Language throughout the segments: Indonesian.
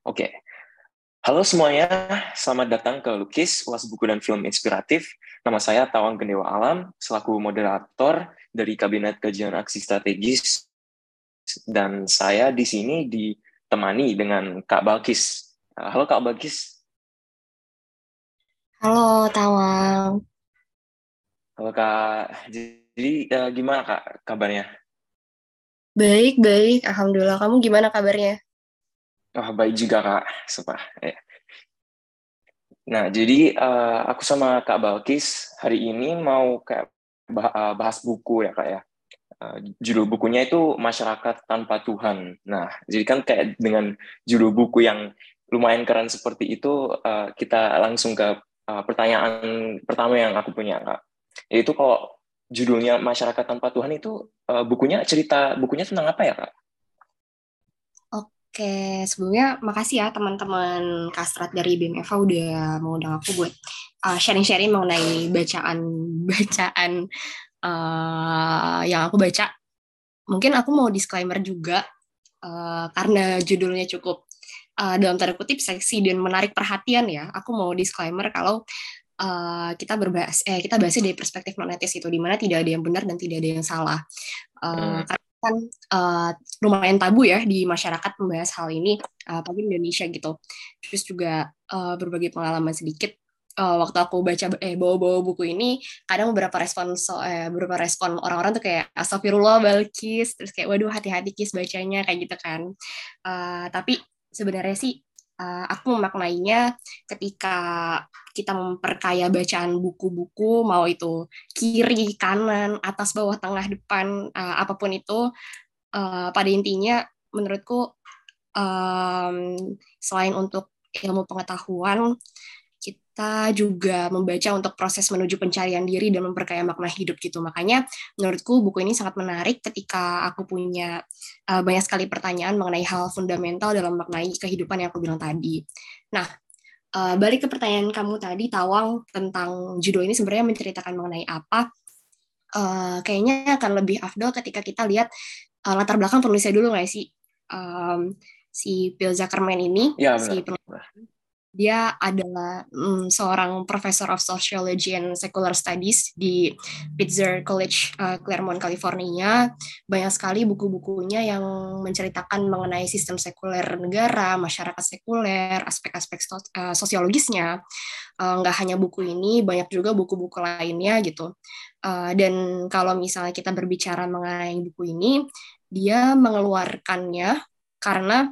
Oke. Halo semuanya, selamat datang ke Lukis, uas buku dan film inspiratif. Nama saya Tawang Gendewa Alam, selaku moderator dari Kabinet Kajian Aksi Strategis. Dan saya di sini ditemani dengan Kak Balkis. Halo Kak Balkis. Halo Tawang. Halo Kak. Jadi uh, gimana Kak kabarnya? Baik, baik. Alhamdulillah. Kamu gimana kabarnya? Oh, baik juga Kak. Sumpah. Ya. Nah, jadi uh, aku sama Kak Balkis hari ini mau kayak eh, bahas buku ya Kak ya. Uh, judul bukunya itu Masyarakat Tanpa Tuhan. Nah, jadi kan kayak dengan judul buku yang lumayan keren seperti itu, uh, kita langsung ke uh, pertanyaan pertama yang aku punya Kak. Yaitu kalau judulnya Masyarakat Tanpa Tuhan itu uh, bukunya cerita bukunya tentang apa ya Kak? Oke, sebelumnya makasih ya teman-teman Kastrat dari BMFA udah mengundang aku buat uh, sharing-sharing mengenai bacaan-bacaan uh, yang aku baca. Mungkin aku mau disclaimer juga uh, karena judulnya cukup uh, dalam tanda kutip seksi dan menarik perhatian ya. Aku mau disclaimer kalau uh, kita berbahas eh kita bahasnya dari perspektif monetis itu di mana tidak ada yang benar dan tidak ada yang salah. Uh, hmm. Kan uh, lumayan tabu ya di masyarakat membahas hal ini uh, apalagi Indonesia gitu. Terus juga uh, berbagai pengalaman sedikit uh, waktu aku baca eh bawa-bawa buku ini kadang beberapa respon so, eh, beberapa respon orang-orang tuh kayak astagfirullah Balkis terus kayak waduh hati-hati kis bacanya kayak gitu kan. Uh, tapi sebenarnya sih uh, aku memaknainya ketika kita memperkaya bacaan buku-buku mau itu kiri kanan atas bawah tengah depan uh, apa pun itu uh, pada intinya menurutku um, selain untuk ilmu pengetahuan kita juga membaca untuk proses menuju pencarian diri dan memperkaya makna hidup gitu. Makanya menurutku buku ini sangat menarik ketika aku punya uh, banyak sekali pertanyaan mengenai hal fundamental dalam maknai kehidupan yang aku bilang tadi. Nah, uh, balik ke pertanyaan kamu tadi, Tawang, tentang judul ini sebenarnya menceritakan mengenai apa. Uh, kayaknya akan lebih afdol ketika kita lihat uh, latar belakang penulisnya dulu nggak sih? Um, si Bill Zuckerman ini, ya, si penulis dia adalah um, seorang professor of sociology and secular studies di Pitzer College uh, Claremont California. Banyak sekali buku-bukunya yang menceritakan mengenai sistem sekuler negara masyarakat sekuler aspek-aspek uh, sosiologisnya. Uh, nggak hanya buku ini banyak juga buku-buku lainnya gitu. Uh, dan kalau misalnya kita berbicara mengenai buku ini dia mengeluarkannya karena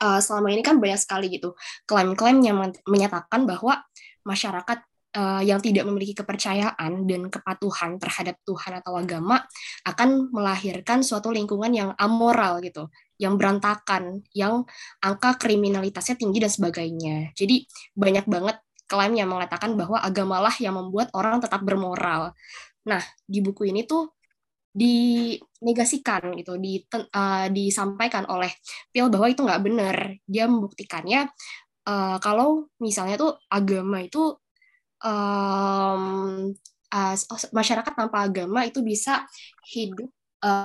uh, selama ini kan banyak sekali gitu klaim-klaim yang menyatakan bahwa masyarakat uh, yang tidak memiliki kepercayaan dan kepatuhan terhadap Tuhan atau agama akan melahirkan suatu lingkungan yang amoral gitu, yang berantakan, yang angka kriminalitasnya tinggi dan sebagainya. Jadi banyak banget klaim yang mengatakan bahwa agamalah yang membuat orang tetap bermoral. Nah, di buku ini tuh dinegasikan gitu, di, uh, disampaikan oleh Phil bahwa itu nggak benar. Dia membuktikannya uh, kalau misalnya tuh agama itu um, uh, masyarakat tanpa agama itu bisa hidup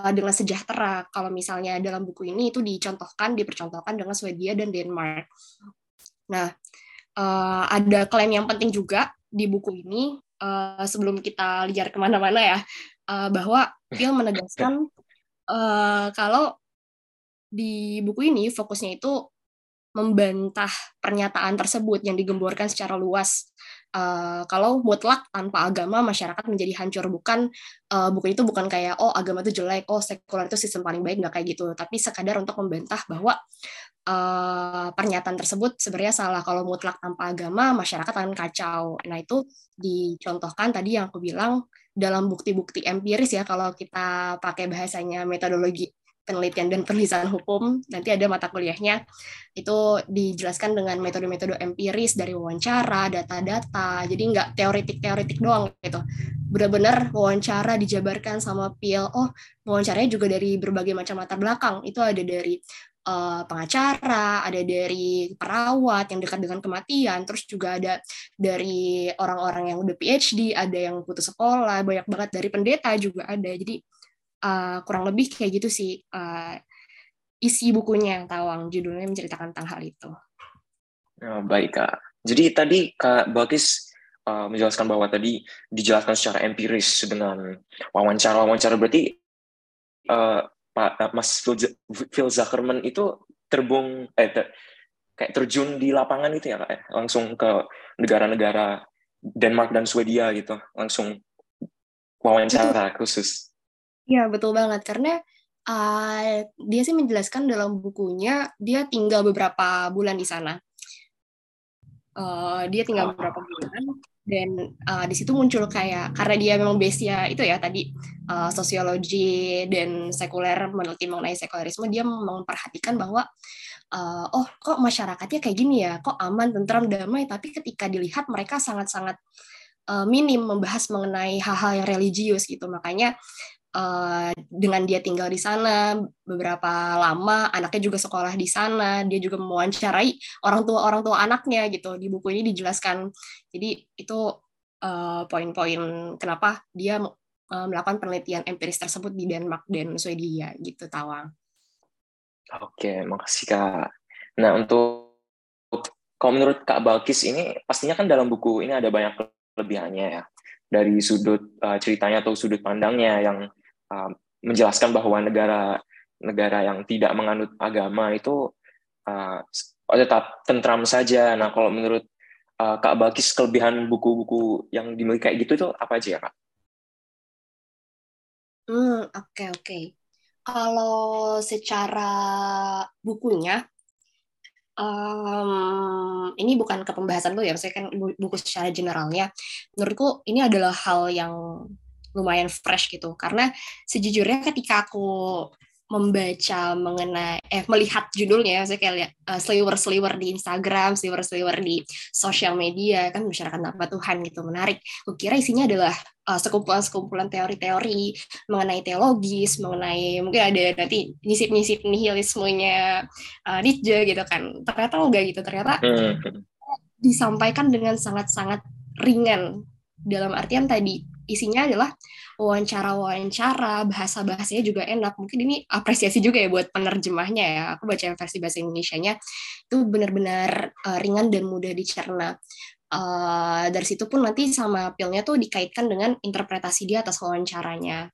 dengan sejahtera. Kalau misalnya dalam buku ini itu dicontohkan, dipercontohkan dengan Swedia dan Denmark. Nah, ada klaim yang penting juga di buku ini sebelum kita liar ke mana-mana ya uh, bahwa Phil menegaskan uh, kalau di buku ini fokusnya itu membantah pernyataan tersebut yang digemborkan secara luas. Uh, kalau mutlak tanpa agama masyarakat menjadi hancur bukan uh, buku itu bukan kayak oh agama itu jelek, oh sekuler itu sistem paling baik nggak kayak gitu, tapi sekadar untuk membantah bahwa uh, pernyataan tersebut sebenarnya salah. Kalau mutlak tanpa agama masyarakat akan kacau. Nah itu dicontohkan tadi yang aku bilang dalam bukti-bukti empiris ya kalau kita pakai bahasanya metodologi penelitian dan penelitian hukum nanti ada mata kuliahnya. Itu dijelaskan dengan metode-metode empiris dari wawancara data-data jadi nggak teoretik-teoretik doang gitu. Benar-benar wawancara dijabarkan sama Pil oh wawancaranya juga dari berbagai macam latar belakang. Itu ada dari uh, pengacara, ada dari perawat yang dekat dengan kematian, terus juga ada dari orang-orang yang udah PhD, ada yang putus sekolah, banyak banget dari pendeta juga ada. Jadi uh, kurang lebih kayak gitu sih. Uh, isi bukunya Tawang judulnya menceritakan tentang hal itu. Oh, baik kak. Jadi tadi kak Bakis uh, menjelaskan bahwa tadi dijelaskan secara empiris dengan wawancara-wawancara berarti uh, Pak Mas Phil Zuckerman itu terbung eh ter, kayak terjun di lapangan itu ya kak ya? langsung ke negara-negara Denmark dan Swedia gitu langsung wawancara khusus. Iya betul banget karena uh, dia sih menjelaskan dalam bukunya dia tinggal beberapa bulan di sana. Uh, dia tinggal beberapa bulan dan uh, di situ muncul kayak karena dia memang base nya itu ya tadi uh, sosiologi dan sekuler meneliti mengenai sekulerisme dia memperhatikan bahwa uh, oh kok masyarakatnya kayak gini ya kok aman tentram damai tapi ketika dilihat mereka sangat-sangat uh, minim membahas mengenai hal-hal yang religius gitu. Makanya Uh, dengan dia tinggal di sana beberapa lama, anaknya juga sekolah di sana, dia juga mewawancarai orang tua orang tua anaknya gitu di buku ini dijelaskan. Jadi itu uh, poin-poin kenapa dia uh, melakukan penelitian empiris tersebut di Denmark dan Swedia gitu, Tawang. Oke, makasih kak. Nah untuk kalau menurut Kak Balkis ini pastinya kan dalam buku ini ada banyak kelebihannya ya dari sudut uh, ceritanya atau sudut pandangnya yang uh, menjelaskan bahwa negara negara yang tidak menganut agama itu uh, tetap tentram saja. Nah, kalau menurut uh, Kak Bakis kelebihan buku-buku yang dimiliki kayak gitu itu apa aja ya, Kak? Hmm, oke okay, oke. Okay. Kalau secara bukunya, um, ini bukan ke pembahasan tuh ya, saya kan buku secara generalnya. Menurutku ini adalah hal yang lumayan fresh gitu karena sejujurnya ketika aku membaca mengenai eh melihat judulnya saya kayak lihat uh, sliver-sliver di Instagram, sliver-sliver di sosial media kan masyarakat tanpa Tuhan gitu menarik. Kukira isinya adalah uh, sekumpulan-sekumpulan teori-teori mengenai teologis, mengenai mungkin ada nanti nyisip-nyisip nihilismenya uh, Nietzsche gitu kan. Ternyata enggak gitu. Ternyata hmm. disampaikan dengan sangat-sangat ringan dalam artian tadi isinya adalah wawancara-wawancara, bahasa-bahasanya juga enak. Mungkin ini apresiasi juga ya buat penerjemahnya ya. Aku baca versi bahasa Indonesia-nya itu benar-benar uh, ringan dan mudah dicerna. Uh, dari situ pun nanti sama pilnya tuh dikaitkan dengan interpretasi dia atas wawancaranya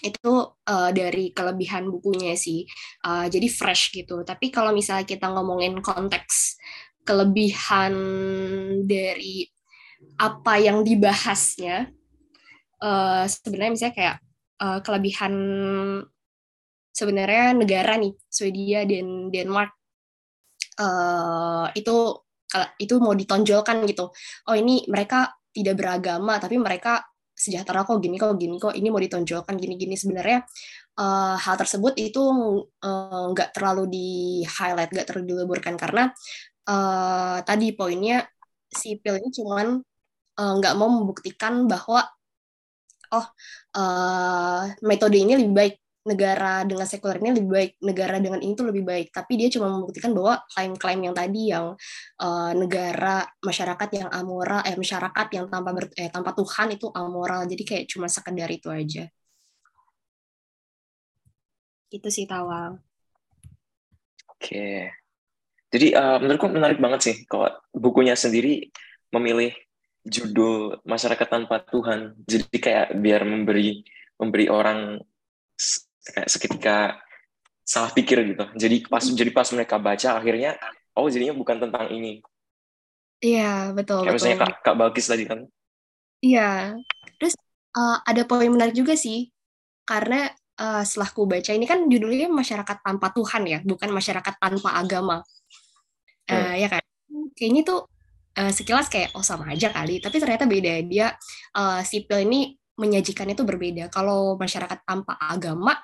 itu uh, dari kelebihan bukunya sih uh, jadi fresh gitu tapi kalau misalnya kita ngomongin konteks kelebihan dari apa yang dibahasnya uh, sebenarnya misalnya kayak uh, kelebihan sebenarnya negara nih Swedia dan Denmark. Uh, itu itu mau ditonjolkan gitu. Oh ini mereka tidak beragama tapi mereka sejahtera kok gini kok gini kok ini mau ditonjolkan gini gini sebenarnya uh, hal tersebut itu nggak uh, terlalu di highlight nggak terlalu dileburkan karena uh, tadi poinnya sipil ini cuman nggak uh, mau membuktikan bahwa oh uh, metode ini lebih baik negara dengan sekuler ini lebih baik, negara dengan ini tuh lebih baik. Tapi dia cuma membuktikan bahwa klaim-klaim yang tadi yang uh, negara masyarakat yang amoral, eh masyarakat yang tanpa ber, eh, tanpa Tuhan itu amoral. Jadi kayak cuma sekedar itu aja. Itu sih Tawang. Oke. Jadi uh, menurutku menarik banget sih kalau bukunya sendiri memilih judul masyarakat tanpa Tuhan. Jadi kayak biar memberi memberi orang kayak seketika salah pikir gitu. Jadi pas jadi pas mereka baca akhirnya oh jadinya bukan tentang ini. Iya betul kayak betul. misalnya kak, kak Balkis tadi kan. Iya. Terus uh, ada poin menarik juga sih. Karena uh, setelah ku baca ini kan judulnya masyarakat tanpa Tuhan ya bukan masyarakat tanpa agama. Uh, hmm. ya kan? Kayaknya tuh uh, sekilas kayak oh sama aja kali. Tapi ternyata beda. Dia uh, sipil ini menyajikan itu berbeda. Kalau masyarakat tanpa agama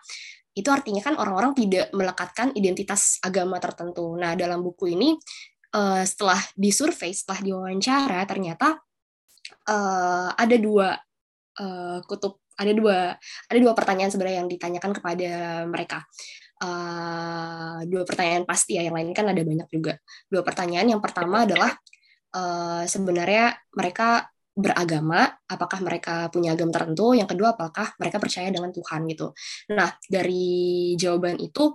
itu artinya kan orang-orang tidak melekatkan identitas agama tertentu. Nah dalam buku ini uh, setelah disurvei setelah diwawancara ternyata uh, ada dua uh, kutub ada dua ada dua pertanyaan sebenarnya yang ditanyakan kepada mereka. Uh, dua pertanyaan pasti ya yang lain kan ada banyak juga. Dua pertanyaan. Yang pertama adalah uh, sebenarnya mereka beragama, apakah mereka punya agama tertentu, yang kedua apakah mereka percaya dengan Tuhan gitu. Nah, dari jawaban itu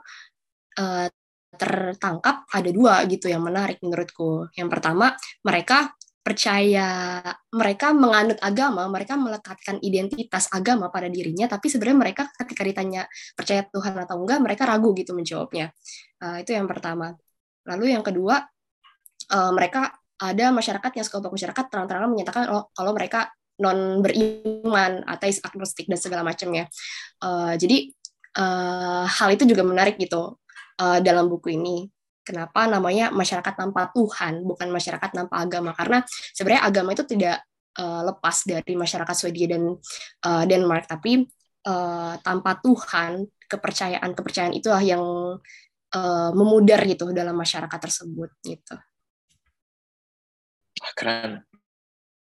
uh, tertangkap ada dua gitu yang menarik menurutku. Yang pertama, mereka percaya mereka menganut agama, mereka melekatkan identitas agama pada dirinya, tapi sebenarnya mereka ketika ditanya percaya Tuhan atau enggak, mereka ragu gitu menjawabnya. Uh, itu yang pertama. Lalu yang kedua, uh, mereka ada masyarakat yang sekelompok masyarakat terang-terangan menyatakan oh, kalau mereka non beriman, ateis, agnostik dan segala macamnya. Uh, jadi uh, hal itu juga menarik gitu uh, dalam buku ini. Kenapa namanya masyarakat tanpa Tuhan bukan masyarakat tanpa agama? Karena sebenarnya agama itu tidak uh, lepas dari masyarakat Swedia dan uh, Denmark. Tapi uh, tanpa Tuhan kepercayaan kepercayaan itulah yang uh, memudar gitu dalam masyarakat tersebut gitu keren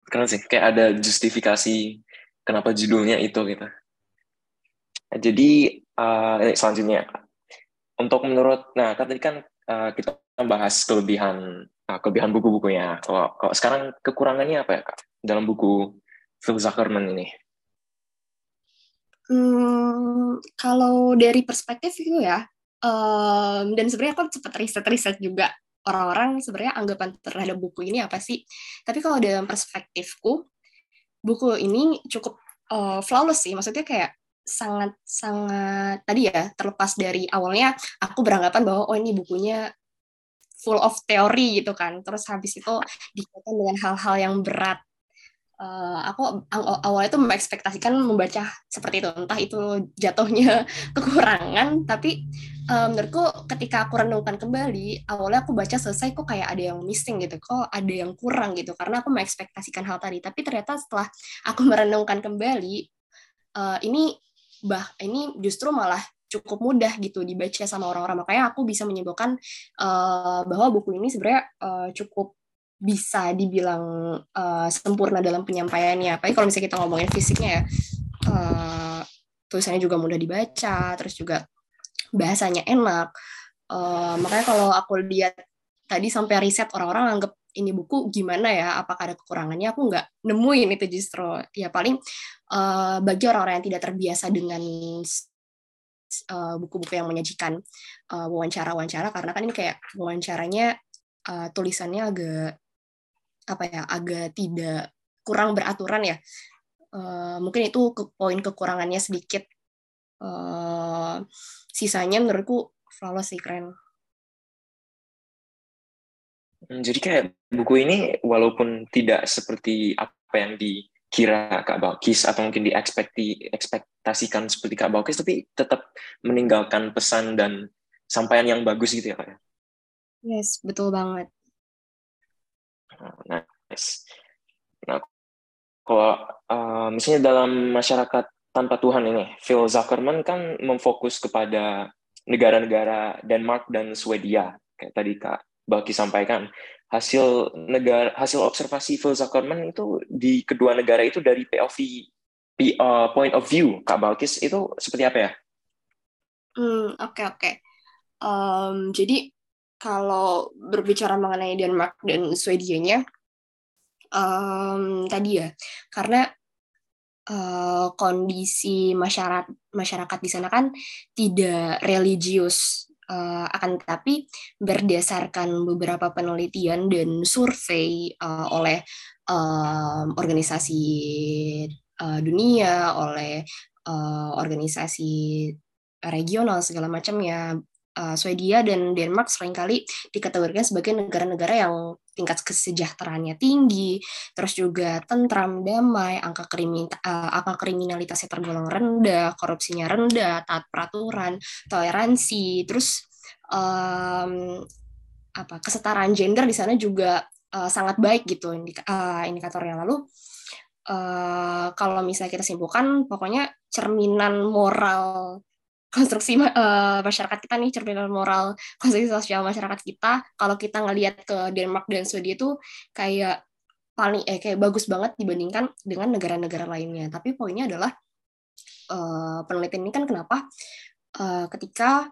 keren sih kayak ada justifikasi kenapa judulnya itu gitu jadi uh, selanjutnya untuk menurut nah tadi kan uh, kita bahas kelebihan uh, kelebihan buku-bukunya. Kalau, kalau sekarang kekurangannya apa ya kak dalam buku Phil Zuckerman ini? Hmm, kalau dari perspektif itu ya, um, dan sebenarnya aku sempat riset-riset juga orang-orang sebenarnya anggapan terhadap buku ini apa sih? Tapi kalau dalam perspektifku, buku ini cukup uh, flawless sih. Maksudnya kayak sangat sangat tadi ya terlepas dari awalnya aku beranggapan bahwa oh ini bukunya full of teori gitu kan terus habis itu dikaitkan dengan hal-hal yang berat uh, aku awalnya tuh mengekspektasikan membaca seperti itu. Entah itu jatuhnya kekurangan tapi uh, menurutku ketika aku renungkan kembali awalnya aku baca selesai kok kayak ada yang missing gitu kok ada yang kurang gitu. Karena aku mengekspektasikan hal tadi. Tapi ternyata setelah aku merenungkan kembali uh, ini bah ini justru malah cukup mudah gitu dibaca sama orang-orang. Makanya aku bisa menyimpulkan uh, bahwa buku ini sebenarnya uh, cukup bisa dibilang uh, sempurna dalam penyampaiannya. Apalagi kalau misalnya kita ngomongin fisiknya ya, uh, tulisannya juga mudah dibaca, terus juga bahasanya enak. Uh, makanya kalau aku lihat tadi sampai riset orang-orang anggap ini buku gimana ya apakah ada kekurangannya aku nggak nemuin itu justru ya paling uh, bagi orang-orang yang tidak terbiasa dengan uh, buku-buku yang menyajikan uh, wawancara-wawancara karena kan ini kayak wawancaranya uh, tulisannya agak apa ya agak tidak kurang beraturan ya uh, mungkin itu ke poin kekurangannya sedikit uh, sisanya menurutku flawless sih keren Hmm, jadi kayak buku ini walaupun tidak seperti apa yang dikira Kak Balkis atau mungkin diekspektasikan seperti Kak Balkis, tapi tetap meninggalkan pesan dan sampaian yang bagus gitu ya Kak? Ya? Yes, betul banget. Nice. Nah, kalau uh, misalnya dalam masyarakat tanpa Tuhan ini, Phil Zuckerman kan memfokus kepada negara-negara Denmark dan Swedia, kayak tadi Kak Baki sampaikan hasil negara hasil observasi Phil Zuckerman itu di kedua negara itu dari POV uh, point of view Kak Balkis itu seperti apa ya? Hmm oke okay, oke. Okay. Um, jadi kalau berbicara mengenai Denmark dan Swedia-nya um, tadi ya karena uh, kondisi masyarakat masyarakat di sana kan tidak religius Uh, akan tetapi berdasarkan beberapa penelitian dan survei uh, oleh uh, organisasi uh, dunia, oleh uh, organisasi regional segala macamnya, uh, Swedia dan Denmark sering kali dikategorikan sebagai negara-negara yang tingkat kesejahteraannya tinggi, terus juga tentram, damai, angka, krimin, uh, angka kriminalitasnya tergolong rendah, korupsinya rendah, taat peraturan, toleransi, terus um, apa kesetaraan gender di sana juga uh, sangat baik gitu indik uh, indikatornya. Lalu uh, kalau misalnya kita simpulkan, pokoknya cerminan moral konstruksi uh, masyarakat kita nih cerminan moral konstruksi sosial masyarakat kita kalau kita ngelihat ke Denmark dan Swedia itu kayak paling eh kayak bagus banget dibandingkan dengan negara-negara lainnya. Tapi poinnya adalah uh, penelitian ini kan kenapa? Uh, ketika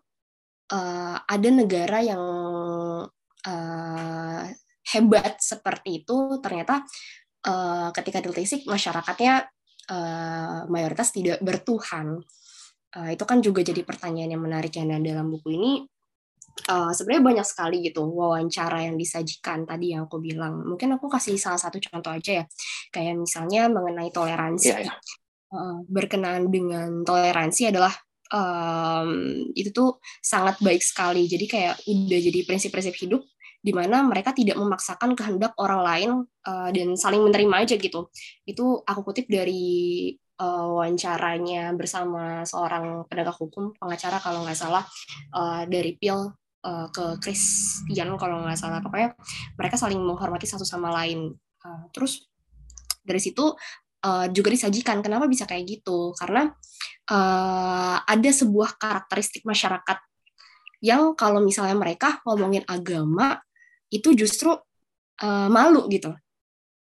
uh, ada negara yang uh, hebat seperti itu ternyata uh, ketika ditelisik masyarakatnya uh, mayoritas tidak bertuhan Uh, itu kan juga jadi pertanyaan yang menarik yang dalam buku ini uh, sebenarnya banyak sekali gitu wawancara yang disajikan tadi yang aku bilang. Mungkin aku kasih salah satu contoh aja ya, kayak misalnya mengenai toleransi. Yeah, yeah. Uh, berkenaan dengan toleransi adalah um, itu tuh sangat baik sekali. Jadi kayak udah jadi prinsip-prinsip hidup di mana mereka tidak memaksakan kehendak orang lain uh, dan saling menerima aja gitu. Itu aku kutip dari uh, wawancaranya bersama seorang penegak hukum pengacara kalau nggak salah uh, dari Pil uh, ke Christian kalau nggak salah. Pokoknya mereka saling menghormati satu sama lain. Uh, terus dari situ uh, juga disajikan kenapa bisa kayak gitu. Karena uh, ada sebuah karakteristik masyarakat yang kalau misalnya mereka ngomongin agama itu justru uh, malu gitu.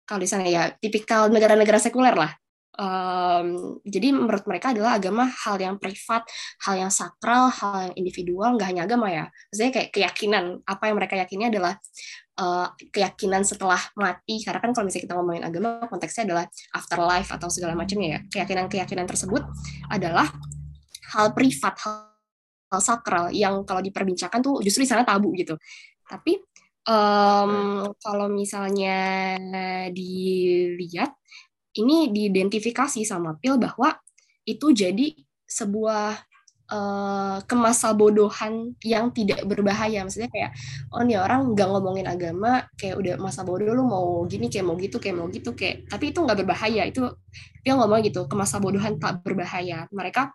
Kalau di sana ya tipikal negara-negara sekuler lah Um, jadi menurut mereka adalah agama hal yang privat, hal yang sakral, hal yang individual, nggak hanya agama ya. Maksudnya kayak keyakinan, apa yang mereka yakini adalah uh, keyakinan setelah mati. Karena kan kalau misalnya kita ngomongin agama, konteksnya adalah afterlife atau segala macamnya ya. Keyakinan-keyakinan tersebut adalah hal privat, hal, hal sakral yang kalau diperbincangkan tuh justru di sana tabu gitu. Tapi um, kalau misalnya dilihat ini diidentifikasi sama Pil bahwa itu jadi sebuah uh, kemasa bodohan yang tidak berbahaya. Maksudnya kayak oh nih orang nggak ngomongin agama kayak udah masa bodoh lu mau gini kayak mau gitu kayak mau gitu kayak tapi itu nggak berbahaya itu dia ngomong gitu kemasa bodohan tak berbahaya. Mereka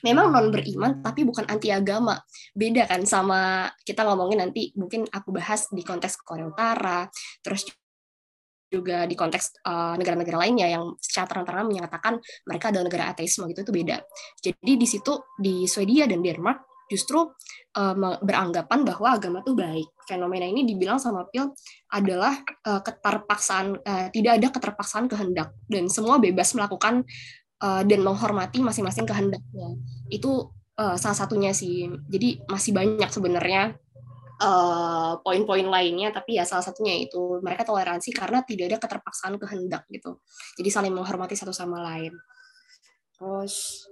memang non beriman tapi bukan anti agama beda kan sama kita ngomongin nanti mungkin aku bahas di konteks Korea Utara terus juga di konteks negara negara-negara lainnya yang secara terang-terangan menyatakan mereka adalah negara ateisme gitu itu beda. Jadi di situ di Swedia dan Denmark justru uh, beranggapan bahwa agama itu baik. Fenomena ini dibilang sama Pil adalah uh, keterpaksaan uh, tidak ada keterpaksaan kehendak dan semua bebas melakukan uh, dan menghormati masing-masing kehendaknya. Itu uh, salah satunya sih. Jadi masih banyak sebenarnya uh, poin-poin lainnya tapi ya salah satunya itu mereka toleransi karena tidak ada keterpaksaan kehendak gitu. Jadi saling menghormati satu sama lain. Terus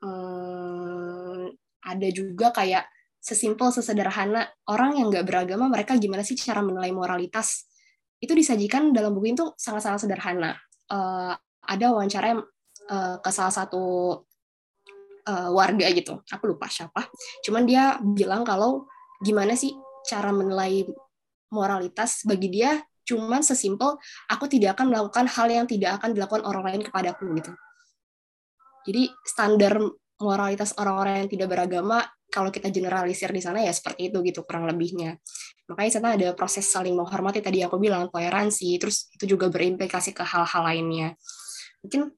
um, ada juga kayak sesimpel sesederhana orang yang nggak beragama mereka gimana sih cara menilai moralitas? Itu disajikan dalam buku itu sangat-sangat sederhana. Uh, ada wawancara yang uh, ke salah satu uh, warga gitu. Aku lupa siapa. Cuman dia bilang kalau gimana sih cara menilai moralitas bagi dia cuman sesimpel aku tidak akan melakukan hal yang tidak akan dilakukan orang lain kepadaku gitu. Jadi standar moralitas orang-orang yang tidak beragama kalau kita generalisir di sana ya seperti itu gitu kurang lebihnya. Makanya sana ada proses saling menghormati tadi aku bilang toleransi, terus itu juga berimplikasi ke hal-hal lainnya. Mungkin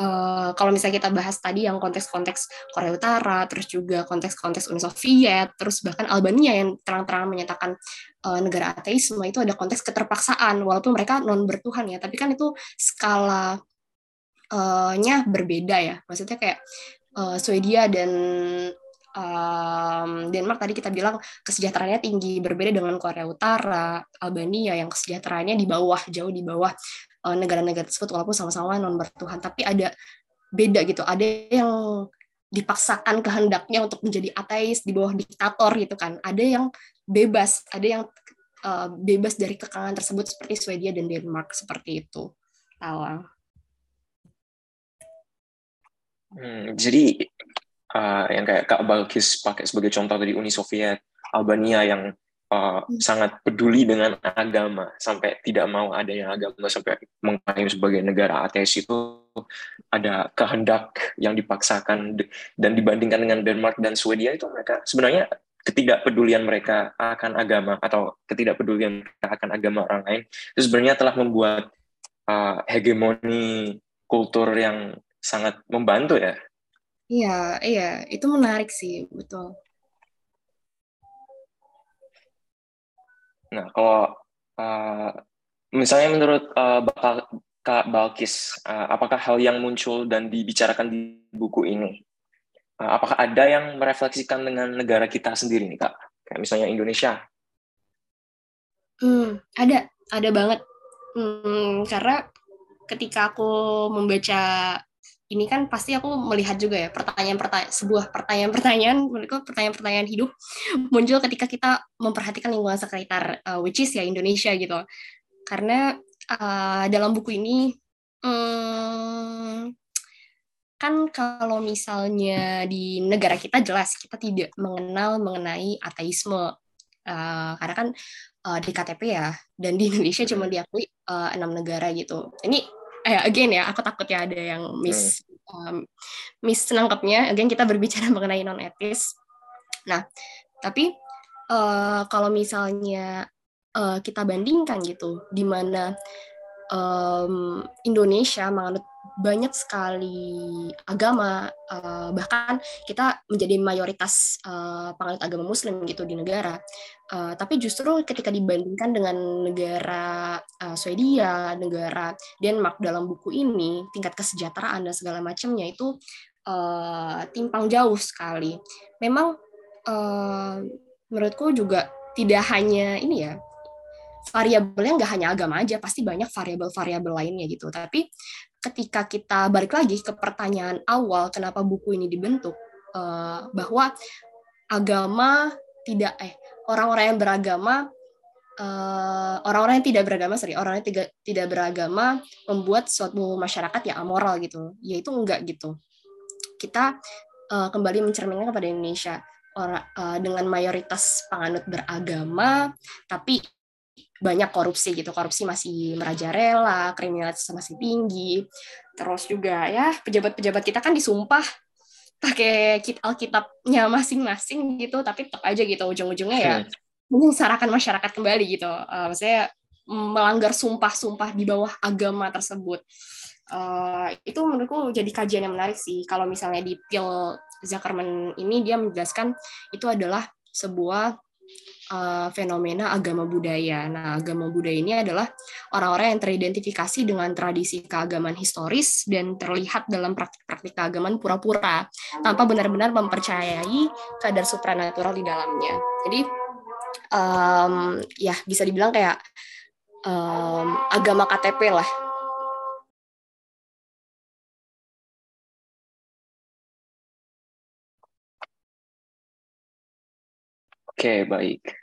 uh, kalau misalnya kita bahas tadi yang konteks-konteks Korea Utara, terus juga konteks-konteks Uni Soviet, terus bahkan Albania yang terang-terangan menyatakan uh, negara ateisme itu ada konteks keterpaksaan, walaupun mereka non bertuhan ya, tapi kan itu skala uh, nya berbeda ya. Maksudnya kayak uh, Swedia dan um, Denmark tadi kita bilang kesejahteraannya tinggi, berbeda dengan Korea Utara, Albania yang kesejahteraannya di bawah, jauh di bawah Eh, negara-negara tersebut walaupun sama-sama non bertuhan tapi ada beda gitu. Ada yang dipaksakan kehendaknya untuk menjadi ateis di bawah diktator gitu kan. Ada yang bebas. Ada yang uh, bebas dari kekangan tersebut seperti Swedia dan Denmark. Seperti itu. Tawang hmm, jadi uh, yang kayak Kak Balkis pakai sebagai contoh dari Uni Soviet Albania yang uh, sangat peduli dengan agama sampai tidak mau ada yang agama sampai mengklaim sebagai negara ateis itu ada kehendak yang dipaksakan dan dibandingkan dengan Denmark dan Swedia itu mereka sebenarnya ketidakpedulian mereka akan agama atau ketidakpedulian mereka akan agama orang lain itu sebenarnya telah membuat uh, hegemoni kultur yang sangat membantu ya. Iya, iya, itu menarik sih, betul. Nah, kalau uh, misalnya menurut uh, Kak Balkis, uh, apakah hal yang muncul dan dibicarakan di buku ini, uh, apakah ada yang merefleksikan dengan negara kita sendiri nih Kak? Kayak misalnya Indonesia. Hmm, ada, ada banget. Hmm, karena ketika aku membaca ini kan pasti aku melihat juga ya pertanyaan-pertanyaan sebuah pertanyaan-pertanyaan menurutku pertanyaan-pertanyaan hidup muncul ketika kita memperhatikan lingkungan sekitar uh, which is ya Indonesia gitu. Karena uh, dalam buku ini um, kan kalau misalnya di negara kita jelas kita tidak mengenal mengenai ateisme. Uh, karena kan uh, di KTP ya dan di Indonesia cuma diakui uh, enam negara gitu. Ini eh, again ya aku takut ya ada yang miss um, miss nangkepnya again kita berbicara mengenai non etis nah tapi uh, kalau misalnya uh, kita bandingkan gitu di mana um, Indonesia menganut banyak sekali agama uh, bahkan kita menjadi mayoritas uh, penganut agama Muslim gitu di negara uh, tapi justru ketika dibandingkan dengan negara uh, Swedia negara Denmark dalam buku ini tingkat kesejahteraan dan segala macamnya itu uh, timpang jauh sekali memang uh, menurutku juga tidak hanya ini ya variabelnya nggak hanya agama aja, pasti banyak variabel-variabel lainnya gitu. Tapi ketika kita balik lagi ke pertanyaan awal kenapa buku ini dibentuk, uh, bahwa agama tidak eh orang-orang yang beragama uh, orang-orang yang tidak beragama sorry orang yang tidak tidak beragama membuat suatu masyarakat yang amoral gitu. Yaitu enggak gitu. Kita uh, kembali mencerminkan kepada Indonesia orang uh, dengan mayoritas penganut beragama tapi banyak korupsi gitu. Korupsi masih merajalela kriminalitas masih tinggi. Terus juga ya pejabat-pejabat kita kan disumpah pakai kit alkitabnya masing-masing gitu tapi tetap aja gitu ujung-ujungnya ya menyengsarakan masyarakat kembali gitu. Uh, maksudnya melanggar sumpah-sumpah di bawah agama tersebut. Uh, itu menurutku jadi kajian yang menarik sih. Kalau misalnya di Phil Zuckerman ini dia menjelaskan itu adalah sebuah uh, fenomena agama budaya. Nah, agama budaya ini adalah orang-orang yang teridentifikasi dengan tradisi keagamaan historis dan terlihat dalam praktik-praktik keagamaan pura-pura tanpa benar-benar mempercayai kadar supranatural di dalamnya. Jadi, um, ya bisa dibilang kayak um, agama KTP lah Oke, baik.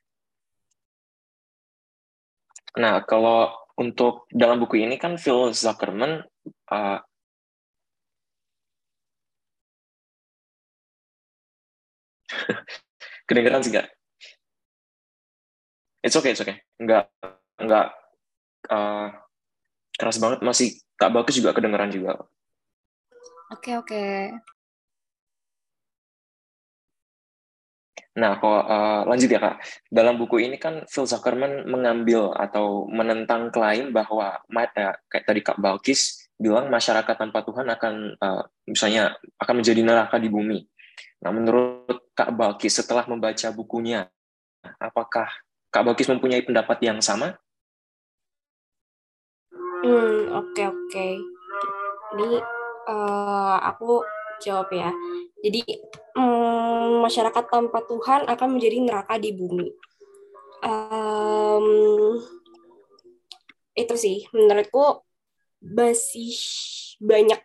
Nah, kalau untuk dalam buku ini kan Phil Zuckerman uh, kedengeran sih nggak? It's okay, it's okay. Nggak, nggak uh, keras banget. Masih Kak Bagus juga kedengeran juga. Oke, okay, oke. Okay. Nah, kok uh, lanjut ya kak. Dalam buku ini kan Phil Zuckerman mengambil atau menentang klaim bahwa ya, kayak tadi kak Balkis bilang masyarakat tanpa Tuhan akan uh, misalnya akan menjadi neraka di bumi. Nah, menurut kak Balkis setelah membaca bukunya, apakah kak Balkis mempunyai pendapat yang sama? Hmm, oke okay, oke. Okay. Ini uh, aku jawab ya. Jadi um, masyarakat tanpa Tuhan akan menjadi neraka di bumi. Um, itu sih menurutku masih banyak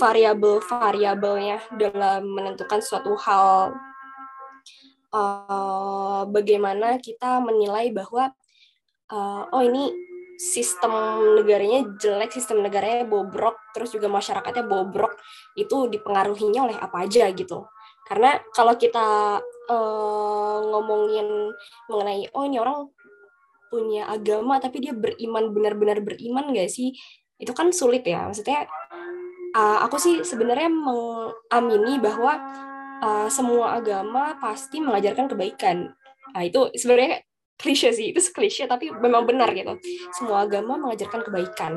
variabel-variabelnya dalam menentukan suatu hal. Uh, bagaimana kita menilai bahwa uh, oh ini sistem negaranya jelek, sistem negaranya bobrok, terus juga masyarakatnya bobrok, itu dipengaruhinya oleh apa aja gitu. Karena kalau kita uh, ngomongin mengenai, oh ini orang punya agama tapi dia beriman benar-benar beriman gak sih? Itu kan sulit ya. Maksudnya uh, aku sih sebenarnya mengamini bahwa uh, semua agama pasti mengajarkan kebaikan. Nah, itu sebenarnya klise sih itu klise tapi memang benar gitu. Semua agama mengajarkan kebaikan.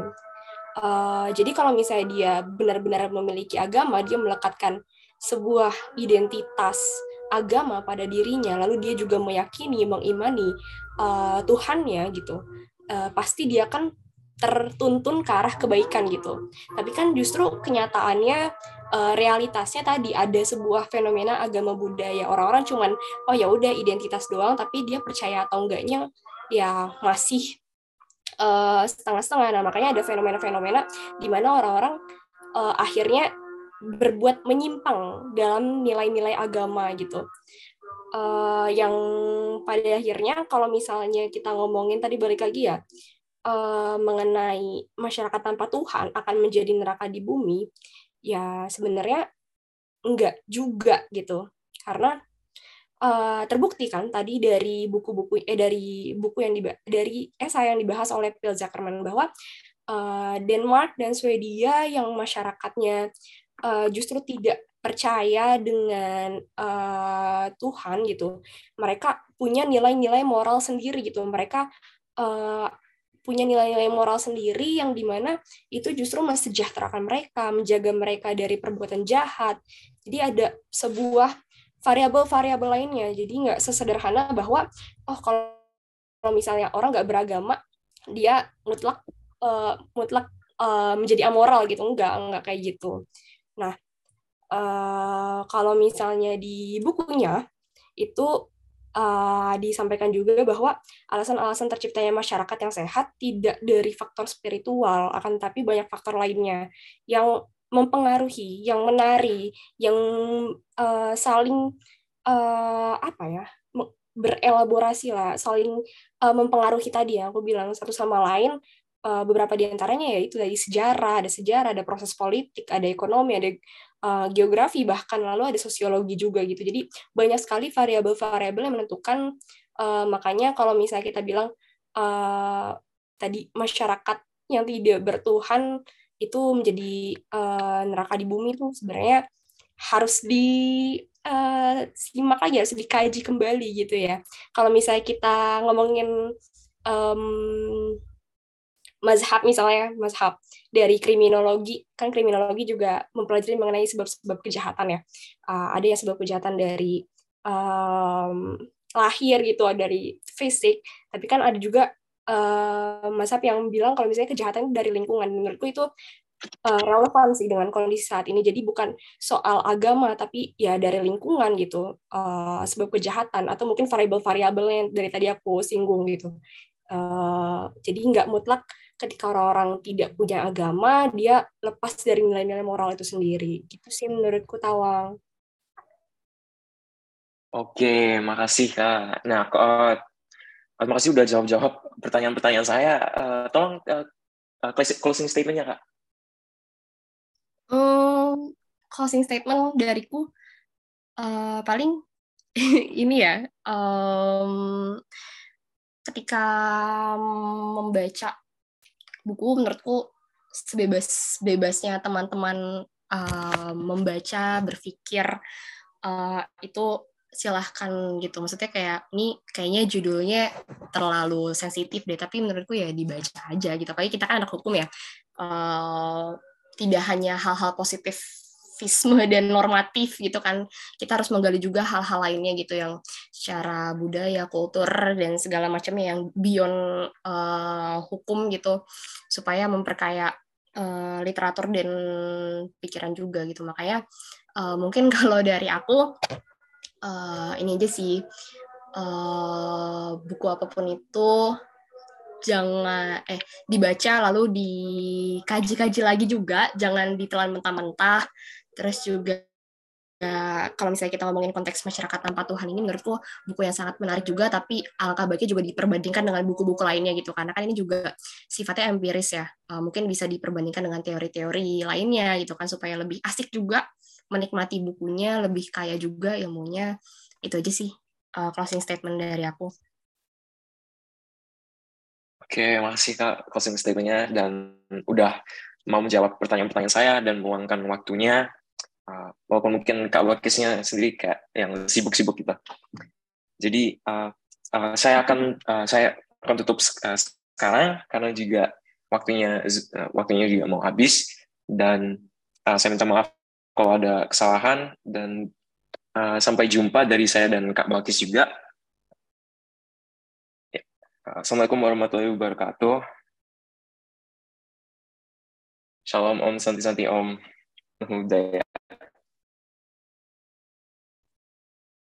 Uh, jadi kalau misalnya dia benar-benar memiliki agama dia melekatkan sebuah identitas agama pada dirinya lalu dia juga meyakini mengimani uh, Tuhannya gitu uh, pasti dia kan tertuntun ke arah kebaikan gitu. Tapi kan justru kenyataannya uh, realitasnya tadi ada sebuah fenomena agama budaya. Orang-orang cuman oh ya udah identitas doang tapi dia percaya atau enggaknya ya masih uh, setengah-setengah. Nah makanya ada fenomena-fenomena di mana orang-orang uh, akhirnya berbuat menyimpang dalam nilai-nilai agama gitu. Uh, yang pada akhirnya kalau misalnya kita ngomongin tadi balik lagi ya uh, mengenai masyarakat tanpa Tuhan akan menjadi neraka di bumi, ya sebenarnya enggak juga gitu. Karena uh, terbukti kan tadi dari buku-buku eh dari buku yang dibahas, dari esai yang dibahas oleh Phil Zuckerman bahwa uh, Denmark dan Swedia yang masyarakatnya uh, justru tidak percaya dengan uh, Tuhan gitu. Mereka punya nilai-nilai moral sendiri gitu. Mereka uh, punya nilai-nilai moral sendiri yang di mana itu justru mensejahterakan mereka, menjaga mereka dari perbuatan jahat. Jadi ada sebuah variabel-variabel lainnya. Jadi nggak sesederhana bahwa oh kalau misalnya orang nggak beragama dia mutlak uh, mutlak uh, menjadi amoral gitu enggak enggak kayak gitu. Nah, uh, kalau misalnya di bukunya itu uh, disampaikan juga bahwa alasan-alasan terciptanya masyarakat yang sehat tidak dari faktor spiritual, akan tapi banyak faktor lainnya yang mempengaruhi, yang menari, yang uh, saling uh, apa ya berelaborasi lah, saling uh, mempengaruhi tadi yang aku bilang satu sama lain uh, beberapa di antaranya ya itu dari sejarah, ada sejarah, ada proses politik, ada ekonomi, ada uh, geografi bahkan lalu ada sosiologi juga gitu. Jadi banyak sekali variabel-variabel yang menentukan uh, makanya kalau misalnya kita bilang uh, tadi masyarakat yang tidak bertuhan itu menjadi uh, neraka di bumi itu sebenarnya harus di uh, simak lagi harus dikaji kembali gitu ya. Kalau misalnya kita ngomongin um, mazhab misalnya mazhab dari kriminologi kan kriminologi juga mempelajari mengenai sebab-sebab kejahatan ya. Uh, ada yang sebab kejahatan dari um, lahir gitu dari fisik tapi kan ada juga uh, mazhab yang bilang kalau misalnya kejahatan dari lingkungan. Menurutku itu uh, relevan sih dengan kondisi saat ini. Jadi bukan soal agama tapi ya dari lingkungan gitu uh, sebab kejahatan atau mungkin variabel-variabel yang dari tadi aku singgung gitu. Uh, jadi nggak mutlak ketika orang-orang tidak punya agama, dia lepas dari nilai-nilai moral itu sendiri. Gitu sih menurutku Tawang. Oke, makasih Kak. Nah, uh, terima kasih udah jawab-jawab pertanyaan-pertanyaan saya. Uh, tolong uh, closing statement-nya Kak. Um, closing statement dariku uh, paling ini ya, um, ketika membaca buku menurutku sebebas bebasnya teman-teman uh, membaca berpikir uh, itu silahkan gitu. Maksudnya kayak ini kayaknya judulnya terlalu sensitif deh tapi menurutku ya dibaca aja gitu. Apalagi kita kan anak hukum ya uh, tidak hanya hal-hal positif aktivisme dan normatif gitu kan. Kita harus menggali juga hal-hal lainnya gitu yang secara budaya kultur dan segala macamnya yang beyond uh, hukum gitu. Supaya memperkaya uh, literatur dan pikiran juga gitu. Makanya uh, mungkin kalau dari aku uh, ini aja sih. Uh, buku apa pun itu jangan eh dibaca lalu dikaji-kaji lagi juga. Jangan ditelan mentah-mentah Terus juga ya, kalau misalnya kita ngomongin konteks masyarakat tanpa Tuhan ini menurutku buku yang sangat menarik juga tapi alangkah baiknya juga diperbandingkan dengan buku-buku lainnya gitu. Karena kan ini juga sifatnya empiris ya. Uh, mungkin bisa diperbandingkan dengan teori-teori lainnya gitu kan supaya lebih asik juga menikmati bukunya lebih kaya juga ilmunya. Itu aja sih uh, closing statement dari aku. Oke, makasih Kak closing statementnya. Dan udah mau menjawab pertanyaan-pertanyaan saya dan meluangkan waktunya uh, walaupun mungkin kak Wakisnya sendiri kayak yang sibuk-sibuk gitu. Jadi uh, uh, saya akan uh, saya akan tutup uh, sekarang karena juga waktunya uh, waktunya juga mau habis dan uh, saya minta maaf kalau ada kesalahan dan uh, sampai jumpa dari saya dan Kak Balkis juga. Ya. Assalamualaikum warahmatullahi wabarakatuh. Shalom Om Santi Santi Om Namo